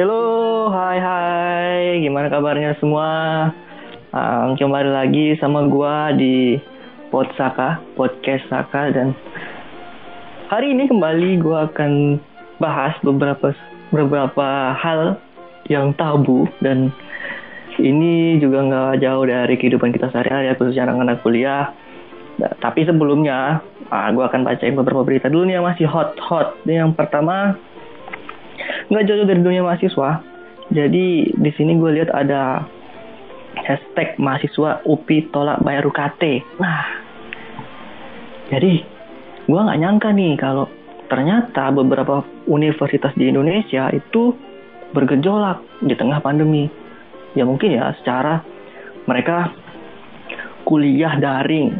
Halo, hai hai, gimana kabarnya semua? Um, kembali lagi sama gua di Podsaka, Podcast Saka dan hari ini kembali gua akan bahas beberapa beberapa hal yang tabu dan ini juga nggak jauh dari kehidupan kita sehari-hari khususnya anak-anak kuliah. Nah, tapi sebelumnya, uh, gue akan bacain beberapa berita dulu nih yang masih hot-hot. Yang pertama, nggak jauh dari dunia mahasiswa. Jadi di sini gue lihat ada hashtag mahasiswa UPI tolak bayar UKT. Nah, jadi gue nggak nyangka nih kalau ternyata beberapa universitas di Indonesia itu bergejolak di tengah pandemi. Ya mungkin ya secara mereka kuliah daring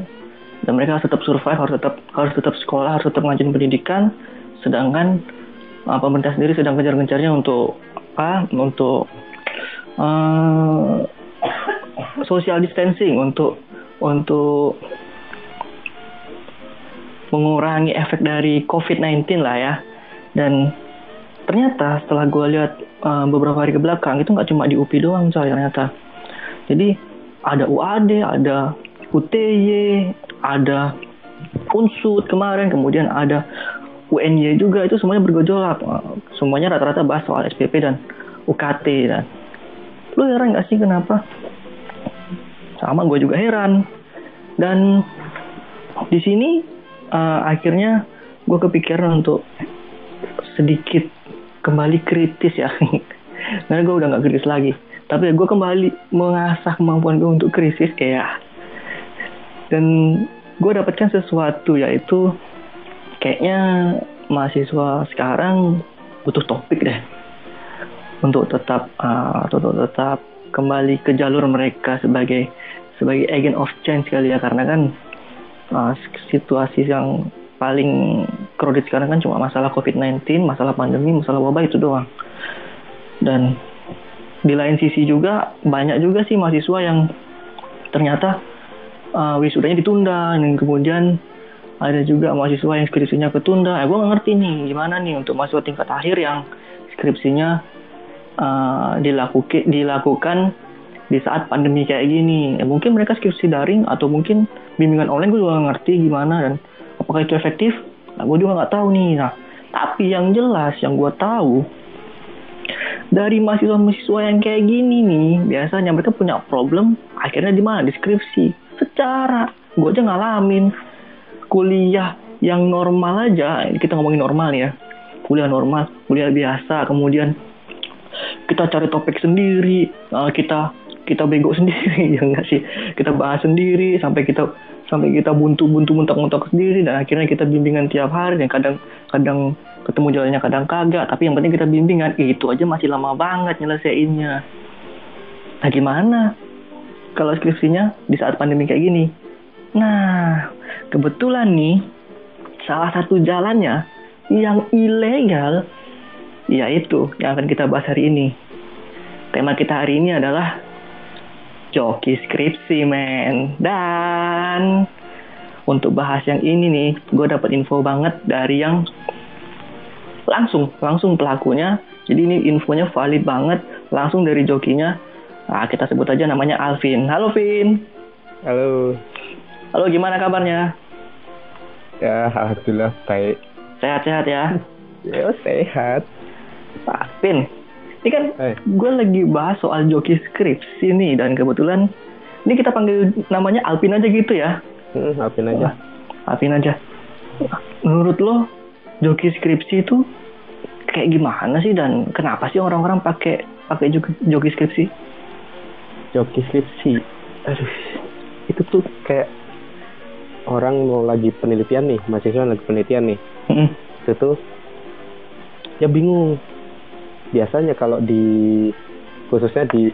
dan mereka harus tetap survive, harus tetap harus tetap sekolah, harus tetap ngajarin pendidikan, sedangkan uh, pemerintah sendiri sedang gencar-gencarnya untuk apa? Untuk uh, social distancing untuk untuk mengurangi efek dari COVID-19 lah ya. Dan ternyata setelah gue lihat uh, beberapa hari ke belakang itu nggak cuma di UPI doang coy ternyata. Jadi ada UAD ada UTY ada Unsut kemarin kemudian ada UNY juga itu semuanya bergejolak. Semuanya rata-rata bahas soal SPP dan UKT dan lu heran gak sih kenapa? Sama gue juga heran. Dan di sini uh, akhirnya gue kepikiran untuk sedikit kembali kritis ya. Karena gue udah nggak kritis lagi. Tapi gue kembali mengasah kemampuan gue untuk krisis kayak dan gue dapatkan sesuatu yaitu kayaknya mahasiswa sekarang butuh topik deh untuk tetap uh, tetap kembali ke jalur mereka sebagai sebagai agent of change kali ya karena kan uh, situasi yang paling kredit sekarang kan cuma masalah COVID-19, masalah pandemi, masalah wabah itu doang. Dan di lain sisi juga banyak juga sih mahasiswa yang ternyata uh, wisudanya ditunda dan kemudian ada juga mahasiswa yang skripsinya ketunda. Eh, gue gak ngerti nih gimana nih untuk mahasiswa tingkat akhir yang skripsinya uh, dilakukan dilakukan di saat pandemi kayak gini. Eh, mungkin mereka skripsi daring atau mungkin bimbingan online gue juga gak ngerti gimana dan apakah itu efektif? Nah, gue juga nggak tahu nih. Nah, tapi yang jelas yang gue tahu dari mahasiswa-mahasiswa yang kayak gini nih, biasanya mereka punya problem akhirnya di mana? Deskripsi. Secara gue aja ngalamin kuliah yang normal aja, kita ngomongin normal ya, kuliah normal, kuliah biasa, kemudian kita cari topik sendiri, uh, kita kita bego sendiri ya enggak sih, kita bahas sendiri sampai kita sampai kita buntu-buntu muntak-muntak sendiri. Dan akhirnya kita bimbingan tiap hari dan kadang kadang ketemu jalannya kadang kagak. Tapi yang penting kita bimbingan. Itu aja masih lama banget nyelesainnya. Nah gimana kalau skripsinya di saat pandemi kayak gini? Nah kebetulan nih salah satu jalannya yang ilegal yaitu yang akan kita bahas hari ini. Tema kita hari ini adalah joki skripsi men. Dan untuk bahas yang ini nih gue dapat info banget dari yang langsung langsung pelakunya. Jadi ini infonya valid banget langsung dari jokinya. Nah kita sebut aja namanya Alvin. Halo Vin. Halo halo gimana kabarnya ya alhamdulillah baik sehat-sehat ya ya sehat Pak Vin ini kan Eh. gue lagi bahas soal joki skripsi nih dan kebetulan ini kita panggil namanya Alvin aja gitu ya. hmm, maafin aja Wah, Alvin aja. Menurut lo joki skripsi itu kayak gimana sih dan kenapa sih orang-orang pakai pakai joki, joki skripsi? joki skripsi aduh itu tuh kayak orang mau lagi penelitian nih mahasiswa lagi penelitian nih Mm-mm. itu tuh ya bingung biasanya kalau di khususnya di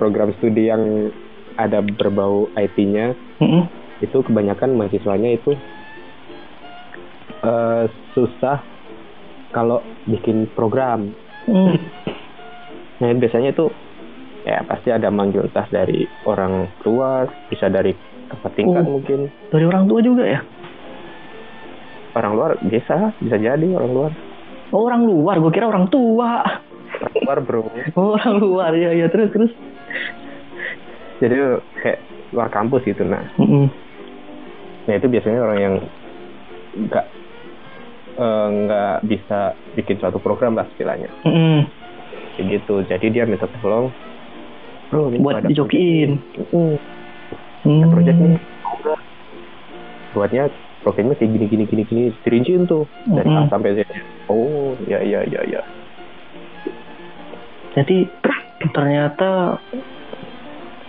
program studi yang ada berbau IT-nya Mm-mm. itu kebanyakan mahasiswanya itu eh, susah kalau bikin program Mm. Nah biasanya itu ya pasti ada manggil tas dari orang luar, bisa dari tempat tingkat Oh. mungkin. Dari orang tua juga ya? Orang luar bisa, bisa jadi orang luar. Oh, orang luar, gue kira orang tua. keluar bro Oh, orang luar ya ya terus terus. jadi kayak luar kampus gitu nah Mm-mm. nah itu biasanya orang yang nggak eh, nggak bisa bikin suatu program lah istilahnya Mm-mm. kayak gitu jadi dia minta tolong bro Buat dijokiin. Mm, Hmm. ada project nih buatnya programnya kayak gini gini gini gini dirinciin tuh dari A Mm-mm. sampai Z oh ya ya ya ya Jadi ternyata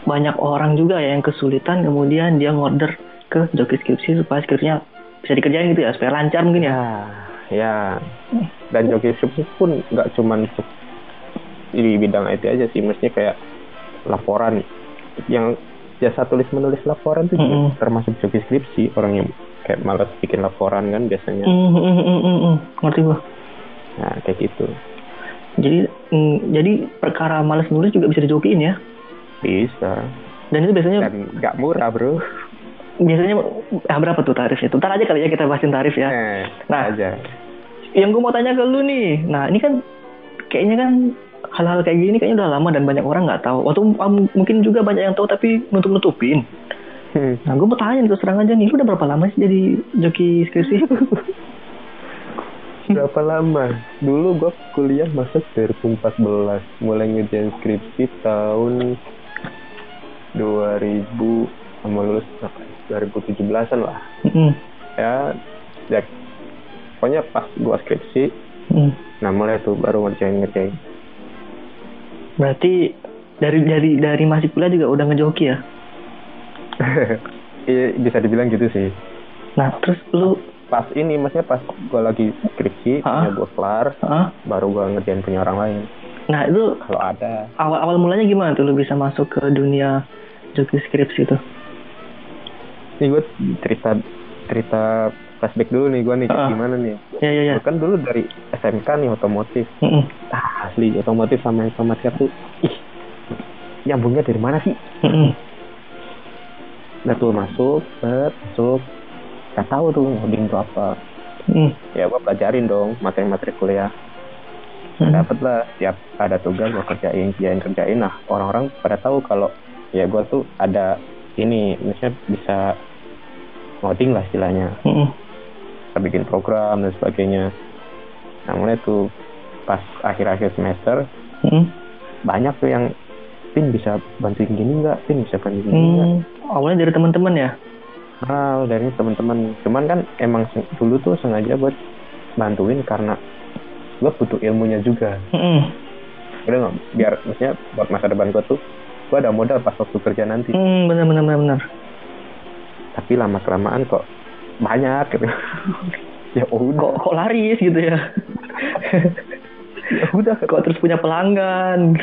banyak orang juga ya yang kesulitan kemudian dia ngorder ke joki skripsi supaya skripsinya bisa dikerjain gitu ya supaya lancar mungkin ya. ya ya dan joki skripsi pun nggak cuman di bidang IT aja sih mestinya kayak laporan yang jasa tulis menulis laporan tuh juga Mm-mm. termasuk joki skripsi orang yang kayak malas bikin laporan kan biasanya Mm, mm, mm, mm, mm, mm. Ngerti gua. nah kayak gitu Jadi mm, jadi perkara males nulis juga bisa dijokiin ya. bisa Dan itu biasanya nggak murah bro biasanya ah, berapa tuh tarifnya? Tuh, Ntar aja kali ya kita bahasin tarif ya. eh, Nah. aja Yang gue mau tanya ke lu nih, nah ini kan kayaknya kan hal-hal kayak gini kayaknya udah lama dan banyak orang nggak tahu. Atau um, mungkin juga banyak yang tahu tapi nutup-nutupin. Hmm. Nah gue mau tanya terus terang aja nih, lu udah berapa lama sih jadi joki skripsi? berapa lama dulu gua kuliah masuk 2014 mulai ngerjain skripsi tahun 2000 sama lulus 2017an lah Mm, ya ya pokoknya pas gua skripsi mm. nah mulai tuh baru ngerjain ngerjain Berarti dari dari dari masih kuliah juga udah ngejoki ya? Iya, bisa dibilang gitu sih. Nah terus lu, pas ini maksudnya pas gua lagi skripsi punya gua kelar baru gua ngerjain punya orang lain. Nah itu kalau ada. awal awal mulanya gimana tuh lu bisa masuk ke dunia joki skripsi itu? Nih gue cerita cerita flashback dulu nih gue nih Ah. gimana nih. Ya ya ya. Gua kan dulu dari SMK nih otomotif. Mm-mm. Ah, asli otomotif sama informatika tuh ih nyambungnya dari mana sih? Mm-mm. Nah tuh masuk, set, masuk. Gak tahu tuh ngoding itu apa. Mm. Ya gue pelajarin dong materi-materi kuliah. Mm. Dapet lah tiap ada tugas gue kerjain, kerjain, kerjain. Nah orang-orang pada tahu kalau ya gue tuh ada ini, misalnya bisa ngoding lah istilahnya. Mm-mm. Bisa bikin program dan sebagainya. Nah mulai tuh pas akhir-akhir semester Mm. banyak tuh yang pin bisa bantuin gini nggak, pin bisa bantuin gini nggak. Hmm. Awalnya dari teman-teman ya? Ah dari teman-teman. Cuman kan emang dulu tuh sengaja buat bantuin karena gue butuh ilmunya juga. Mm-mm. Udah nggak biar maksudnya buat masa depan gue tuh gue ada modal pas waktu kerja nanti. Hmm, benar benar benar benar. Tapi lama kelamaan kok banyak gitu. ya udah, Kok kok laris gitu ya? ya udah. kok terus punya pelanggan?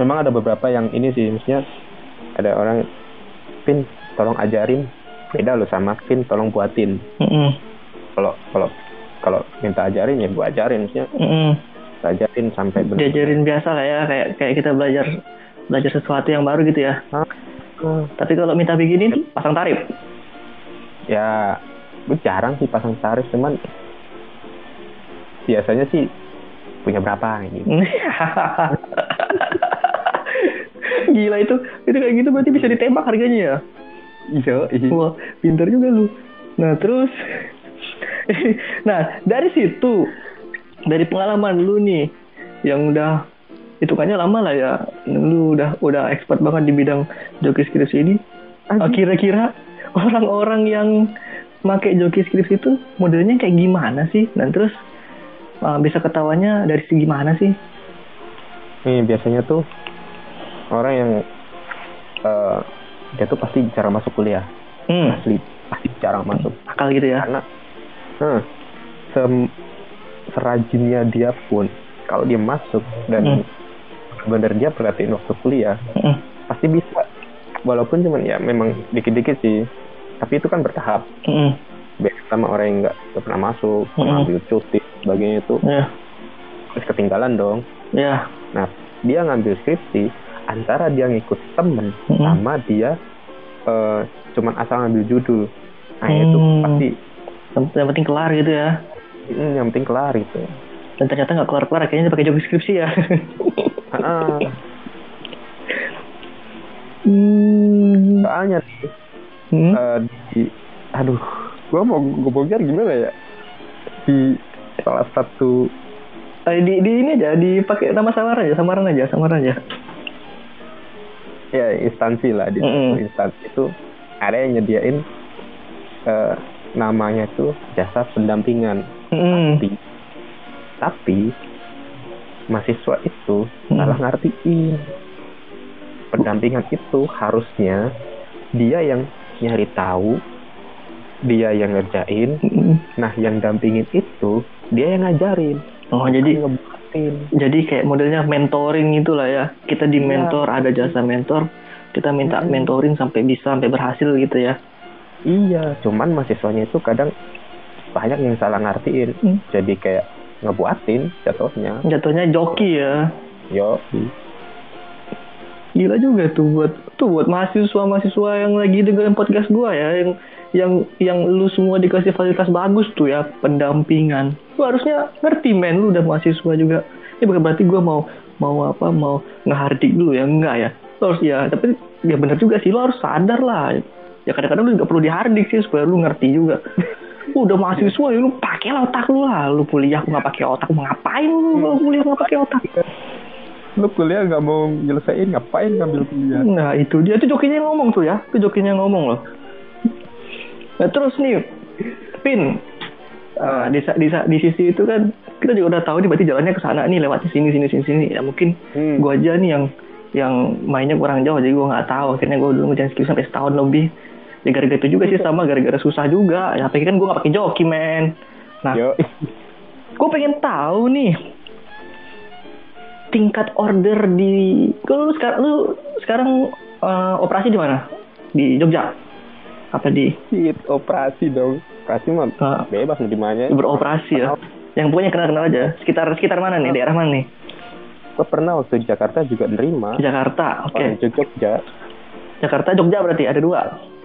memang ada beberapa yang ini sih misalnya ada orang pin tolong ajarin beda loh sama pin tolong buatin kalau kalau kalau minta ajarin ya gua ajarin misalnya Mm-mm. ajarin sampai benar Diajarin biasa lah ya, kayak kayak kita belajar belajar sesuatu yang baru gitu ya. Tapi kalau minta begini pasang tarif. Ya gue jarang sih pasang tarif cuman biasanya sih punya berapa gitu Gila itu, itu kayak gitu berarti bisa ditembak harganya ya? iya Wah, pintar juga lu. Nah, terus Nah, dari situ dari pengalaman lu nih yang udah hitungannya lama lah ya. Lu udah udah expert banget di bidang joki skripsi ini. Kira-kira orang-orang yang make joki skripsi itu modelnya kayak gimana sih? Dan terus ah, bisa ketawanya dari segi mana sih? nih biasanya tuh orang yang eh, dia tuh pasti jarang masuk kuliah Hmm, asli pasti jarang masuk akal gitu ya. karena hmm, sem- serajinnya dia pun kalau dia masuk dan benar dia perhatiin waktu kuliah Hmm, pasti bisa walaupun cuman ya memang dikit-dikit sih tapi itu kan bertahap hmm, beda sama orang yang nggak pernah masuk Mm-mm. mengambil cuti sebagainya itu ya, terus ketinggalan dong ya. nah dia ngambil skripsi antara dia ngikut temen Mm-mm. sama dia eh, cuman asal ngambil judul nah itu Hmm. pasti Yang penting kelar gitu ya. hmm, yang penting kelar itu dan ternyata nggak keluar akhirnya dia pakai job deskripsi ya hmm. Soalnya Hmm? eh, di, aduh, gua mau gue bongkar gimana ya? Di salah satu Eh, di, di ini aja dipakai nama samaran aja samaran aja samaran aja ya instansi lah di Mm-mm. satu instansi itu ada yang nyediain eh, namanya tuh jasa pendampingan Hmm. tapi tapi mahasiswa itu Hmm. salah ngertiin pendampingan itu harusnya dia yang nyari tahu dia yang ngerjain. Nah yang dampingin itu dia yang ngajarin. Oh jadi ngebuatin. jadi kayak modelnya mentoring itulah ya. Kita di Iya. mentor ada jasa mentor kita minta Mm-mm. mentoring sampai bisa sampai berhasil gitu ya. Iya cuman mahasiswanya itu kadang banyak yang salah ngertiin. Hmm. jadi kayak ngebuatin jatuhnya. Jatuhnya joki ya. Yo gila juga tuh buat tuh buat mahasiswa mahasiswa yang lagi dengerin podcast gua ya yang yang yang lu semua dikasih fasilitas bagus tuh ya pendampingan. Lu harusnya ngerti men lu udah mahasiswa juga. Ini bukan berarti gua mau mau apa mau ngehardik dulu ya enggak ya. Lu harus ya tapi ya bener juga sih lu harus sadar lah. Ya kadang-kadang lu juga perlu dihardik sih supaya lu ngerti juga. Udah mahasiswa ya lu pakai otak lu lah. Lu kuliah nggak pakai otak mau ngapain lu kalau kuliah nggak pakai otak lu kuliah nggak mau nyelesain ngapain ngambil kuliah Nah itu dia itu jokinya yang ngomong tuh ya, itu jokinya yang ngomong loh. Nah terus nih, Pin, ah, di, di, di sisi itu kan kita juga udah tahu nih berarti jalannya ke sana nih lewat sini sini sini sini. Ya mungkin Hmm. gua aja nih yang yang mainnya kurang jauh jadi gua nggak tahu. Akhirnya gua dulu ngerjain skripsi sampai setahun lebih. Ya gara-gara itu juga sih sama gara-gara susah juga. Ya tapi kan gua nggak pakai joki men. Nah, yo gue pengen tahu nih tingkat order di kalau lu sekarang lu sekarang eh, operasi di mana? Di Jogja? Apa di? Shit, operasi dong. Operasi mah eh, bebas di mana beroperasi ya. Yang punya kenal kenal aja. Sekitar sekitar mana nih? Daerah mana nih? Gue pernah waktu di Jakarta juga nerima. Jakarta oke. Orang Jogja. Jakarta Jogja berarti ada dua?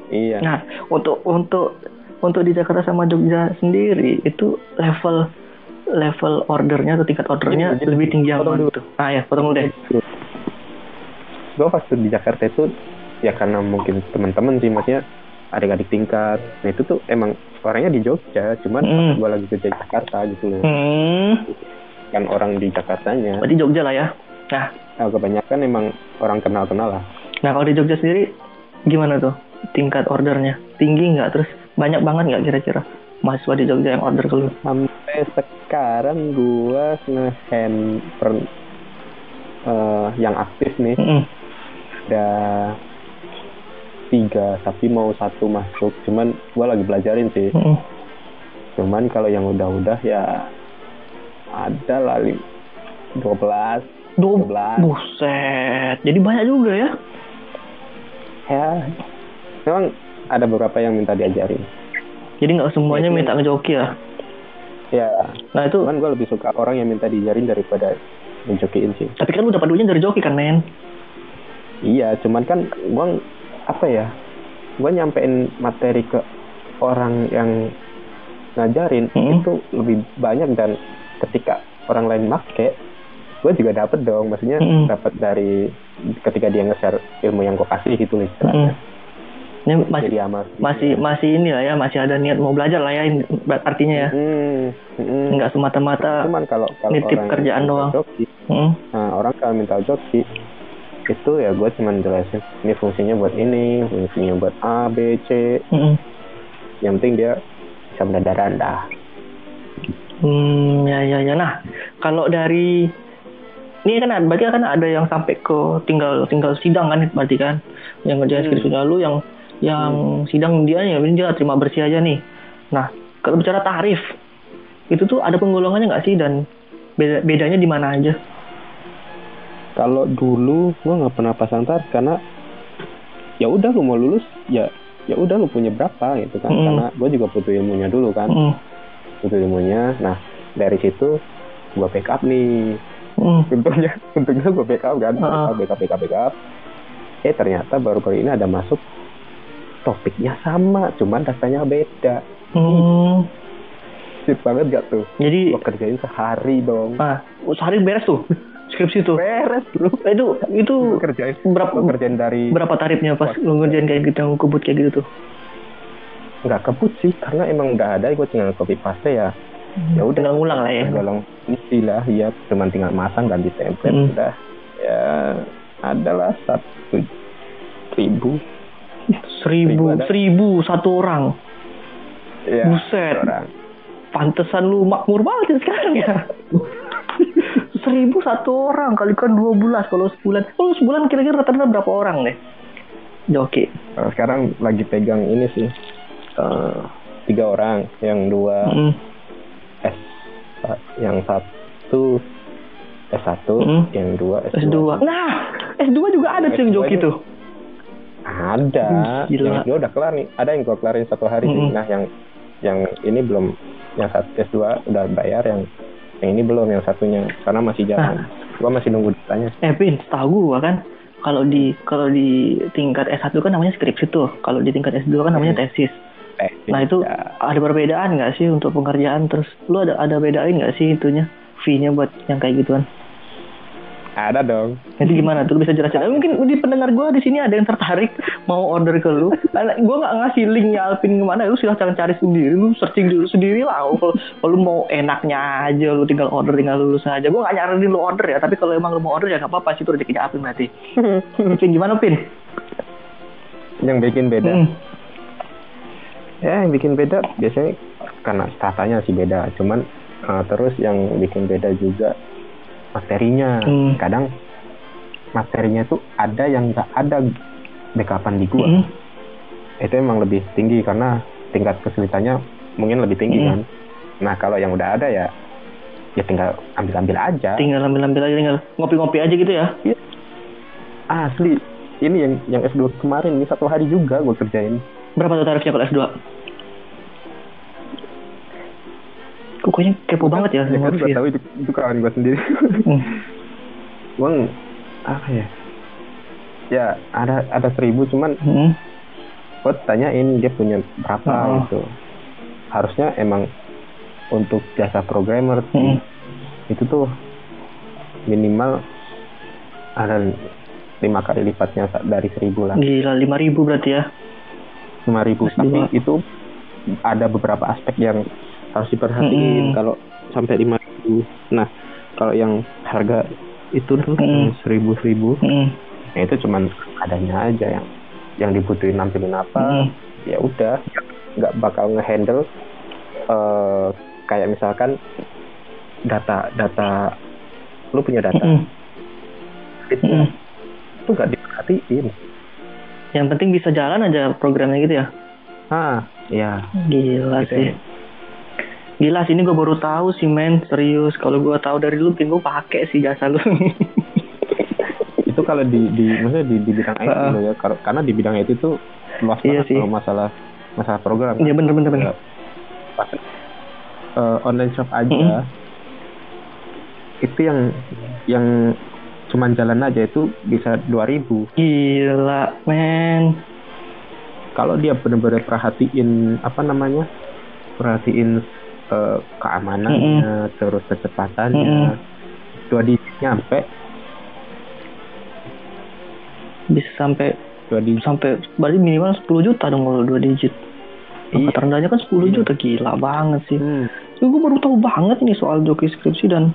Iya. Nah untuk untuk untuk di Jakarta sama Jogja sendiri itu level level ordernya atau tingkat ordernya jadi, lebih tinggi yang mana? tuh ah ya potong dulu deh. Gue pas di Jakarta itu ya karena mungkin teman-teman sih maksudnya adik-adik tingkat. Nah itu tuh emang orangnya di Jogja cuman Hmm. gue lagi kerja di Jakarta gitu loh. Hmm. Kan orang di Jakartanya. Berarti Jogja lah ya? Nah. Nah, kebanyakan emang orang kenal-kenal lah. Nah kalau di Jogja sendiri gimana tuh tingkat ordernya? Tinggi nggak? Terus banyak banget nggak kira-kira mahasiswa di Jogja yang order ke lu? sampai sekarang gua nge-hand per eh, yang aktif nih Mm-mm. ada tiga tapi mau satu masuk cuman gua lagi belajarin sih Mm-mm. cuman kalau yang udah-udah ya ada lah lim- 12 Duh, 12 buset. Jadi banyak juga ya? ya memang ada beberapa yang minta diajarin Jadi nggak semuanya minta ngejoki ya? Ya Nah itu, cuman gua lebih suka orang yang minta diajarin daripada menjokiin sih tapi kan lu dapat duitnya dari joki kan men? Iya, cuman kan gua apa ya? Gua nyampein materi ke orang yang ngajarin Hmm. itu lebih banyak dan ketika orang lain make, gue juga dapet dong. Maksudnya Hmm. dapat dari ketika dia nge-share ilmu yang gue kasih gitu loh Mm. istilahnya. Ini masih Jadi amal. masih masih ini lah ya, masih ada niat mau belajar lah ya artinya ya. Hmm, hmm. Nggak semata-mata. Cuman kalau kalau nitip orang kerjaan minta doang. Joki, Mm. nah orang kalau minta joki itu ya gue cuman jelasin ini fungsinya buat ini, fungsinya buat A, B, C, Mm-mm. yang penting dia bisa mendadak rendah Hmm, ya ya ya. Nah, kalau dari ini kan berarti kan ada yang sampai ke tinggal tinggal sidang kan berarti kan yang ngerjain Hmm. skripsi lalu yang yang sidang dia ya ini dia terima bersih aja nih. Nah, kalau bicara tarif itu tuh ada penggolongannya nggak sih dan beda, bedanya di mana aja? kalau dulu gua nggak pernah pasang tarif karena ya udah lu mau lulus ya ya udah lu punya berapa gitu kan Mm. karena gue juga butuh ilmunya dulu kan Hmm. butuh ilmunya nah dari situ gua backup nih Hmm. untungnya untungnya gua backup kan Ah. backup backup backup eh ternyata baru-baru ini ada masuk topiknya sama cuman rasanya beda Hmm. bullshit banget gak tuh Jadi lo kerjain sehari dong ah sehari beres tuh skripsi tuh. beres bro Itu itu lo kerjain berapa lo kerjain dari berapa tarifnya pas lu ngerjain kayak gitu yang kebut kayak gitu tuh? nggak kebut sih karena emang nggak ada gue tinggal copy paste ya ya udah Tinggal ngulang lah ya. golong isi lah ya cuman tinggal masang ganti template Hmm. udah ya adalah satu ribu Seribu, Seribu seribu satu orang. ya Buset. orang Pantesan lu makmur banget ya sekarang ya. seribu satu orang kalikan dua belas kalau sebulan. Kalau sebulan kira-kira rata-rata berapa orang deh? Joki. Kalau sekarang lagi pegang ini sih eh, tiga orang yang dua Mm. S yang satu S1 Mm. yang dua S2, S2. Nah, S2 juga ada cuy S2 Joki tuh. Ada gila. yang S2 udah kelar nih ada yang gua kelarin satu hari sih. Mm-mm. nah yang yang ini belum yang satu S2 udah bayar yang yang ini belum yang satunya karena masih jalan Nah. gua masih nunggu datanya Eh, Pin, setahu gua kan kalau di kalau di tingkat S1 kan namanya skripsi tuh. Kalau di tingkat S2 kan namanya tesis. eh, Nah, itu ya. ada perbedaan nggak sih untuk pengerjaan? Terus lu ada ada bedain nggak sih itunya? Fee-nya buat yang kayak gituan. Ada dong Nanti gimana tuh lu bisa jelasin? Eh, mungkin di pendengar gua di sini ada yang tertarik mau order ke lu. Gua nggak ngasih linknya Alvin ke mana, lu silahkan cari sendiri, lu searching dulu sendiri lah. Kalau kalau lu mau enaknya aja, lu tinggal order, tinggal lulus aja. Gua nggak nyaranin lu order ya, tapi kalau emang lu mau order ya nggak apa-apa sih itu rezekinya Alvin berarti. Pin gimana Pin? yang bikin beda Hmm. ya yang bikin beda biasanya karena statanya sih beda cuman eh, terus yang bikin beda juga materinya Hmm. kadang materinya tuh ada yang nggak ada backupan di gua Hmm. itu emang lebih tinggi karena tingkat kesulitannya mungkin lebih tinggi Hmm. kan nah kalau yang udah ada ya ya tinggal ambil ambil aja Tinggal ambil-ambil aja, tinggal ngopi-ngopi aja gitu ya. asli ini yang yang S2 kemarin ini satu hari juga gue kerjain Berapa tuh tarifnya kalau S2? Kok kayaknya kepo banget ya sama gue Alvin. tahu itu, itu kawan gue sendiri Hmm. Bang, apa ya? Ya ada ada seribu cuman Hmm. gue tanyain dia punya berapa Oh. gitu. Harusnya emang untuk jasa programmer Hmm. itu tuh minimal ada lima kali lipatnya dari seribu lah Gila, 5000 berarti ya. lima ribu tapi itu ada beberapa aspek yang harus diperhatiin Mm-mm. kalau sampai lima ribu nah kalau yang harga itu tuh Mm-mm. seribu seribu Hmm. ya itu cuman adanya aja yang yang dibutuhin nampilin apa Hmm. ya udah nggak bakal ngehandle eh kayak misalkan data data lu punya data Hmm. itu Hmm. itu nggak diperhatiin Yang penting bisa jalan aja programnya gitu ya. ah ya Gila Gitu sih. ya. Gila sih ini gue baru tahu sih men serius. Kalau gue tahu dari dulu, mungkin gue pakai sih jasa lu. itu kalau di di maksudnya di, di bidang IT loh ya Kar- karena di bidang IT itu luas Iya banget sih. kalau masalah masalah program Iya bener bener bener. Pas eh, online shop aja Mm-mm. itu yang yang cuman jalan aja itu bisa 2000 Gila men. kalau dia benar-benar perhatiin apa namanya perhatiin eh, keamanannya terus kecepatannya dua digit nyampe Bisa sampai dua digit sampai berarti minimal 10 juta dong kalau dua digit. Iya. Terendahnya kan 10 Iya. juta gila banget sih. Hmm. gue baru tahu banget ini soal joki skripsi dan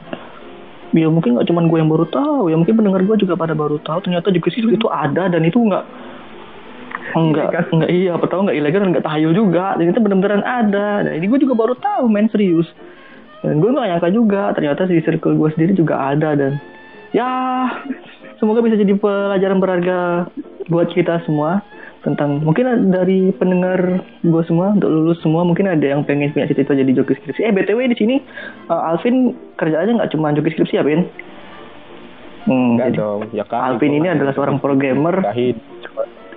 ya mungkin nggak cuman gue yang baru tahu ya mungkin pendengar gue juga pada baru tahu ternyata joki skripsi itu ada dan itu nggak enggak Ilegal. enggak iya pertama nggak ilegal dan nggak tahayul juga dan itu benar-benar ada dan ini gue juga baru tahu main serius dan gue nggak nyangka juga ternyata di circle gue sendiri juga ada dan ya semoga bisa jadi pelajaran berharga buat kita semua tentang mungkin dari pendengar gue semua untuk lulus semua mungkin ada yang pengen punya cita-cita jadi joki skripsi eh btw di sini uh, Alvin kerjaannya nggak cuma joki skripsi ya Vin? Hmm, enggak dong ya kan Alvin ini adalah seorang programmer.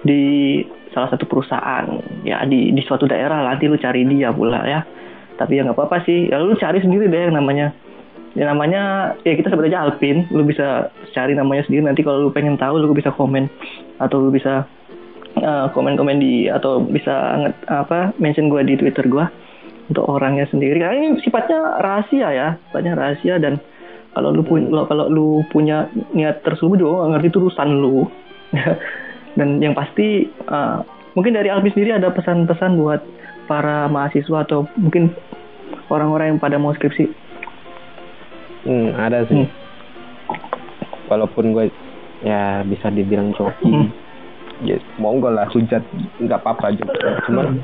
Di salah satu perusahaan. Ya di di suatu daerah nanti lu cari dia pula ya. Tapi ya nggak apa-apa sih. Ya lu cari sendiri deh yang namanya. Ya namanya ya kita sebut aja Alvin lu bisa cari namanya sendiri. Nanti kalau lu pengen tahu lu bisa komen. Atau lu bisa uh, komen-komen di atau bisa apa mention gua di Twitter gua. Untuk orangnya sendiri. Karena ini sifatnya rahasia ya. Sifatnya rahasia dan kalau lu punya kalau, lu punya niat tersebut juga ngerti itu urusan lu dan yang pasti uh, mungkin dari Albi sendiri ada pesan-pesan buat para mahasiswa atau mungkin orang-orang yang pada mau skripsi hmm, ada sih hmm. walaupun gue ya bisa dibilang joki hmm. ya monggo lah hujat nggak apa-apa juga cuman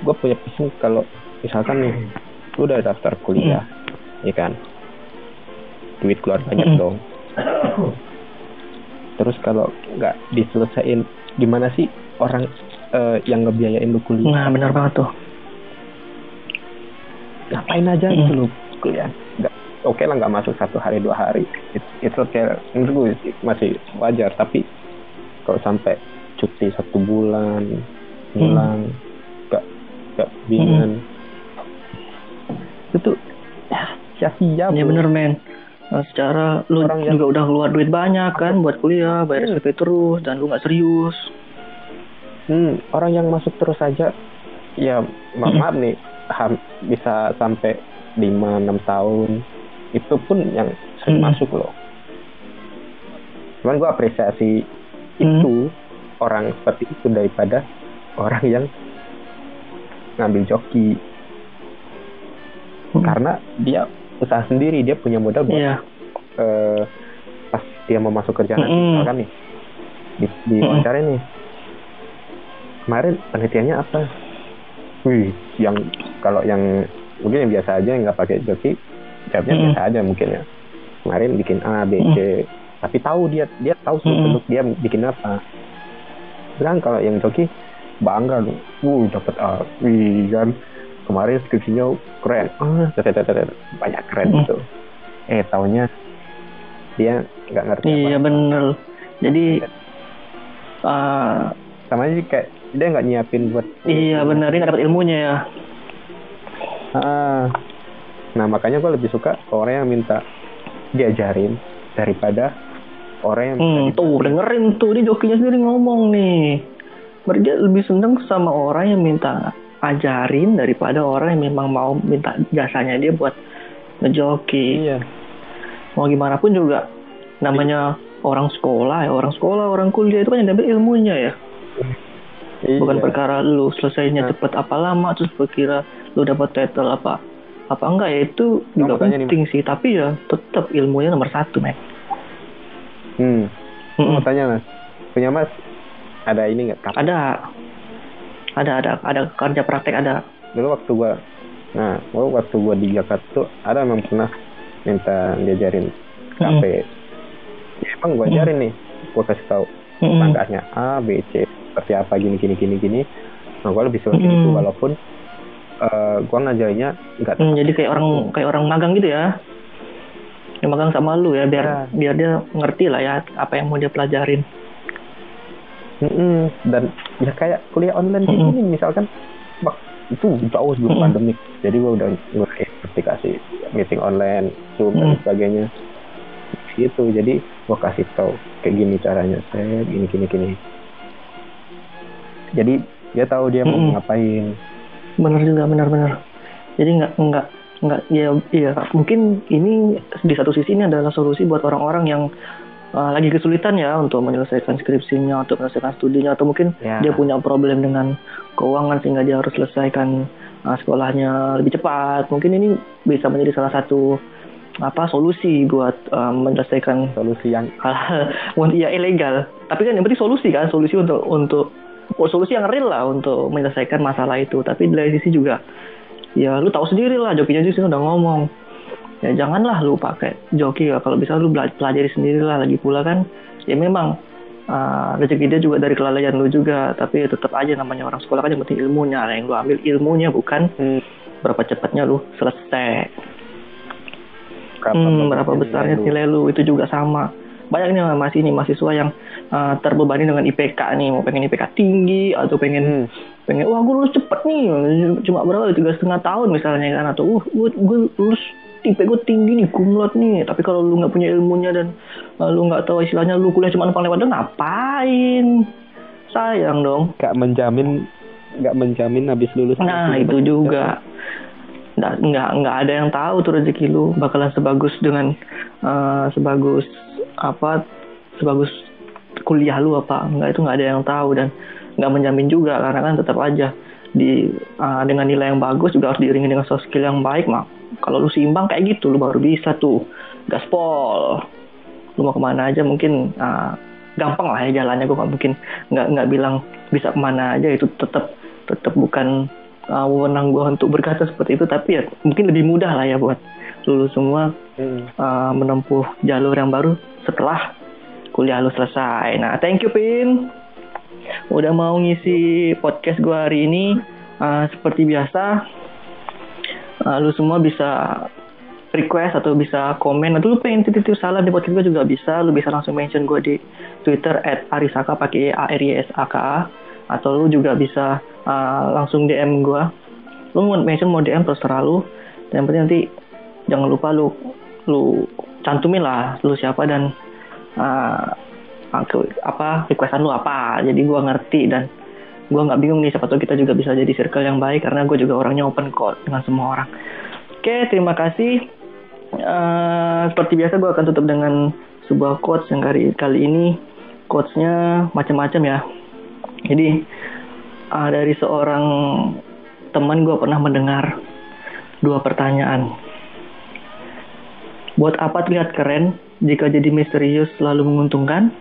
gue punya pesan kalau misalkan nih lu udah daftar kuliah hmm. ya kan duit keluar banyak hmm. dong terus kalau nggak diselesain gimana sih orang uh, yang ngebiayain lu kuliah? Nah benar banget tuh. Ngapain aja gitu lu kuliah? Nggak oke okay lah nggak masuk satu hari dua hari. Itu kayak menurut gue masih wajar. Tapi kalau sampai cuti satu bulan bulan hmm. gak gak bingung. Hmm. itu ya sia-sia ya bener men nah, secara lu Orang juga yang... udah keluar duit banyak kan buat kuliah bayar hmm. SPP terus dan lu nggak serius hmm, orang yang masuk terus saja ya ma hmm. maaf nih bisa sampai lima enam tahun itu pun yang sering hmm. masuk loh cuman gue apresiasi hmm. itu orang seperti itu daripada orang yang ngambil joki hmm. karena dia usaha sendiri dia punya modal buat yeah. Iya. uh, pas dia mau masuk kerja nanti hmm. misalkan nih di, di hmm. wawancara nih kemarin penelitiannya apa wih yang kalau yang mungkin yang biasa aja yang nggak pakai joki jawabnya hmm. biasa aja mungkin ya kemarin bikin A B C hmm. tapi tahu dia dia tahu sih hmm. dia bikin apa bilang kalau yang joki bangga dong uh dapat A wih kan kemarin skripsinya keren. Ah banyak keren hmm. gitu. Eh taunya dia nggak ngerti iya bener. Jadi uh, sama aja kayak dia nggak nyiapin buat iya bener. Ini dapat ilmunya ya. Ah. Nah makanya gue lebih suka orang yang minta diajarin daripada orang yang hmm, tuh dengerin tuh. Dia jokinya sendiri ngomong nih. Berarti lebih seneng sama orang yang minta ajarin daripada orang yang memang mau minta jasanya dia buat ngejoki. Iya. Mau gimana pun juga namanya orang sekolah ya orang sekolah orang kuliah itu kan yang dapat ilmunya ya. Iya. Bukan perkara lu selesainya nah. cepet apa lama terus berkira lu dapat title apa apa enggak ya itu juga penting nih. sih tapi ya tetap ilmunya nomor satu men. Hmm. hmm. Mau tanya mas, punya mas ada ini nggak? Ada ada ada ada kerja praktek ada dulu waktu gua nah gua waktu gua di Jakarta tuh ada memang pernah minta diajarin KP hmm. ya, emang gua ajarin hmm. nih gua kasih tahu hmm. tangkanya A B C seperti apa gini gini gini gini nah gua lebih suka hmm. itu walaupun uh, gua ngajarnya enggak hmm, jadi kayak orang kayak orang magang gitu ya yang magang sama lu ya biar ya. biar dia ngerti lah ya apa yang mau dia pelajarin Mm-mm. dan ya kayak kuliah online mm-hmm. ini misalkan itu jauh sebelum mm-hmm. pandemik jadi gue udah mulai aplikasi meeting online zoom mm-hmm. dan sebagainya gitu jadi gue kasih tau kayak gini caranya saya gini gini gini jadi dia tahu dia mm-hmm. mau ngapain benar juga benar-benar jadi nggak nggak nggak ya iya mungkin ini di satu sisi ini adalah solusi buat orang-orang yang uh, lagi kesulitan ya untuk menyelesaikan skripsinya untuk menyelesaikan studinya atau mungkin yeah. dia punya problem dengan keuangan sehingga dia harus selesaikan uh, sekolahnya lebih cepat. Mungkin ini bisa menjadi salah satu apa solusi buat um, menyelesaikan solusi yang hal ya ilegal. Tapi kan yang penting solusi kan solusi untuk untuk oh, solusi yang real lah untuk menyelesaikan masalah itu. Tapi dari sisi juga ya lu tahu sendiri lah jokinya juga udah ngomong ya janganlah lu pakai joki. Ya kalau bisa lu pelajari sendiri lah lagi pula kan ya memang uh, rezeki dia juga dari kelalaian lu juga. Tapi ya tetap aja namanya orang sekolah kan yang penting ilmunya. Yang lu ambil ilmunya bukan hmm. berapa cepatnya lu selesai. Berapa, hmm, berapa besarnya nilai lu? itu juga sama. Banyaknya masih ini mahasiswa yang uh, terbebani dengan IPK nih. Mau pengen IPK tinggi atau pengen hmm. pengen wah gue lulus cepet nih. Cuma berapa? Tiga setengah tahun misalnya kan? Atau uh gue lulus IP gue tinggi nih kumlot nih. Tapi kalau lu nggak punya ilmunya dan uh, lu nggak tahu istilahnya lu kuliah cuma numpang lewat ngapain? Sayang dong. Gak menjamin nggak menjamin habis lulus. Nah itu juga. Nggak nggak nggak ada yang tahu tuh rezeki lu bakalan sebagus dengan uh, sebagus apa sebagus kuliah lu apa. Nggak itu nggak ada yang tahu dan nggak menjamin juga. Karena kan tetap aja di uh, dengan nilai yang bagus juga harus diiringi dengan soft skill yang baik mak kalau lu seimbang kayak gitu lu baru bisa tuh gaspol lu mau ke mana aja mungkin uh, gampang lah ya jalannya gue nggak mungkin nggak nggak bilang bisa ke mana aja itu tetap tetap bukan uh, wewenang gue untuk berkata seperti itu tapi ya mungkin lebih mudah lah ya buat lulus semua hmm. uh, menempuh jalur yang baru setelah kuliah lu selesai. Nah, thank you Pin. Udah mau ngisi podcast gue hari ini. Uh, seperti biasa, uh, lu semua bisa request atau bisa komen. Atau lu pengen titip salam di podcast gue juga bisa. Lu bisa langsung mention gue di Twitter at arisaka pakai a r i s a k a. Atau lu juga bisa uh, langsung DM gue lu mau mention mau DM terserah lu. Dan yang penting nanti jangan lupa lu lu cantumin lah lu siapa dan uh, apa requestan lu apa. Jadi gue ngerti dan gue nggak bingung nih siapa tahu kita juga bisa jadi circle yang baik karena gue juga orangnya open kok dengan semua orang oke terima kasih uh, seperti biasa gue akan tutup dengan sebuah quotes yang kali kali ini quotesnya macam-macam ya jadi uh, dari seorang teman gue pernah mendengar dua pertanyaan. Buat apa terlihat keren jika jadi misterius selalu menguntungkan?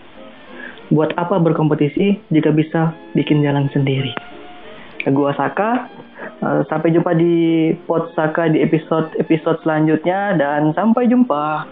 Buat apa berkompetisi jika bisa bikin jalan sendiri? Gua Saka, uh, sampai jumpa di Pod Saka di episode episode selanjutnya dan sampai jumpa.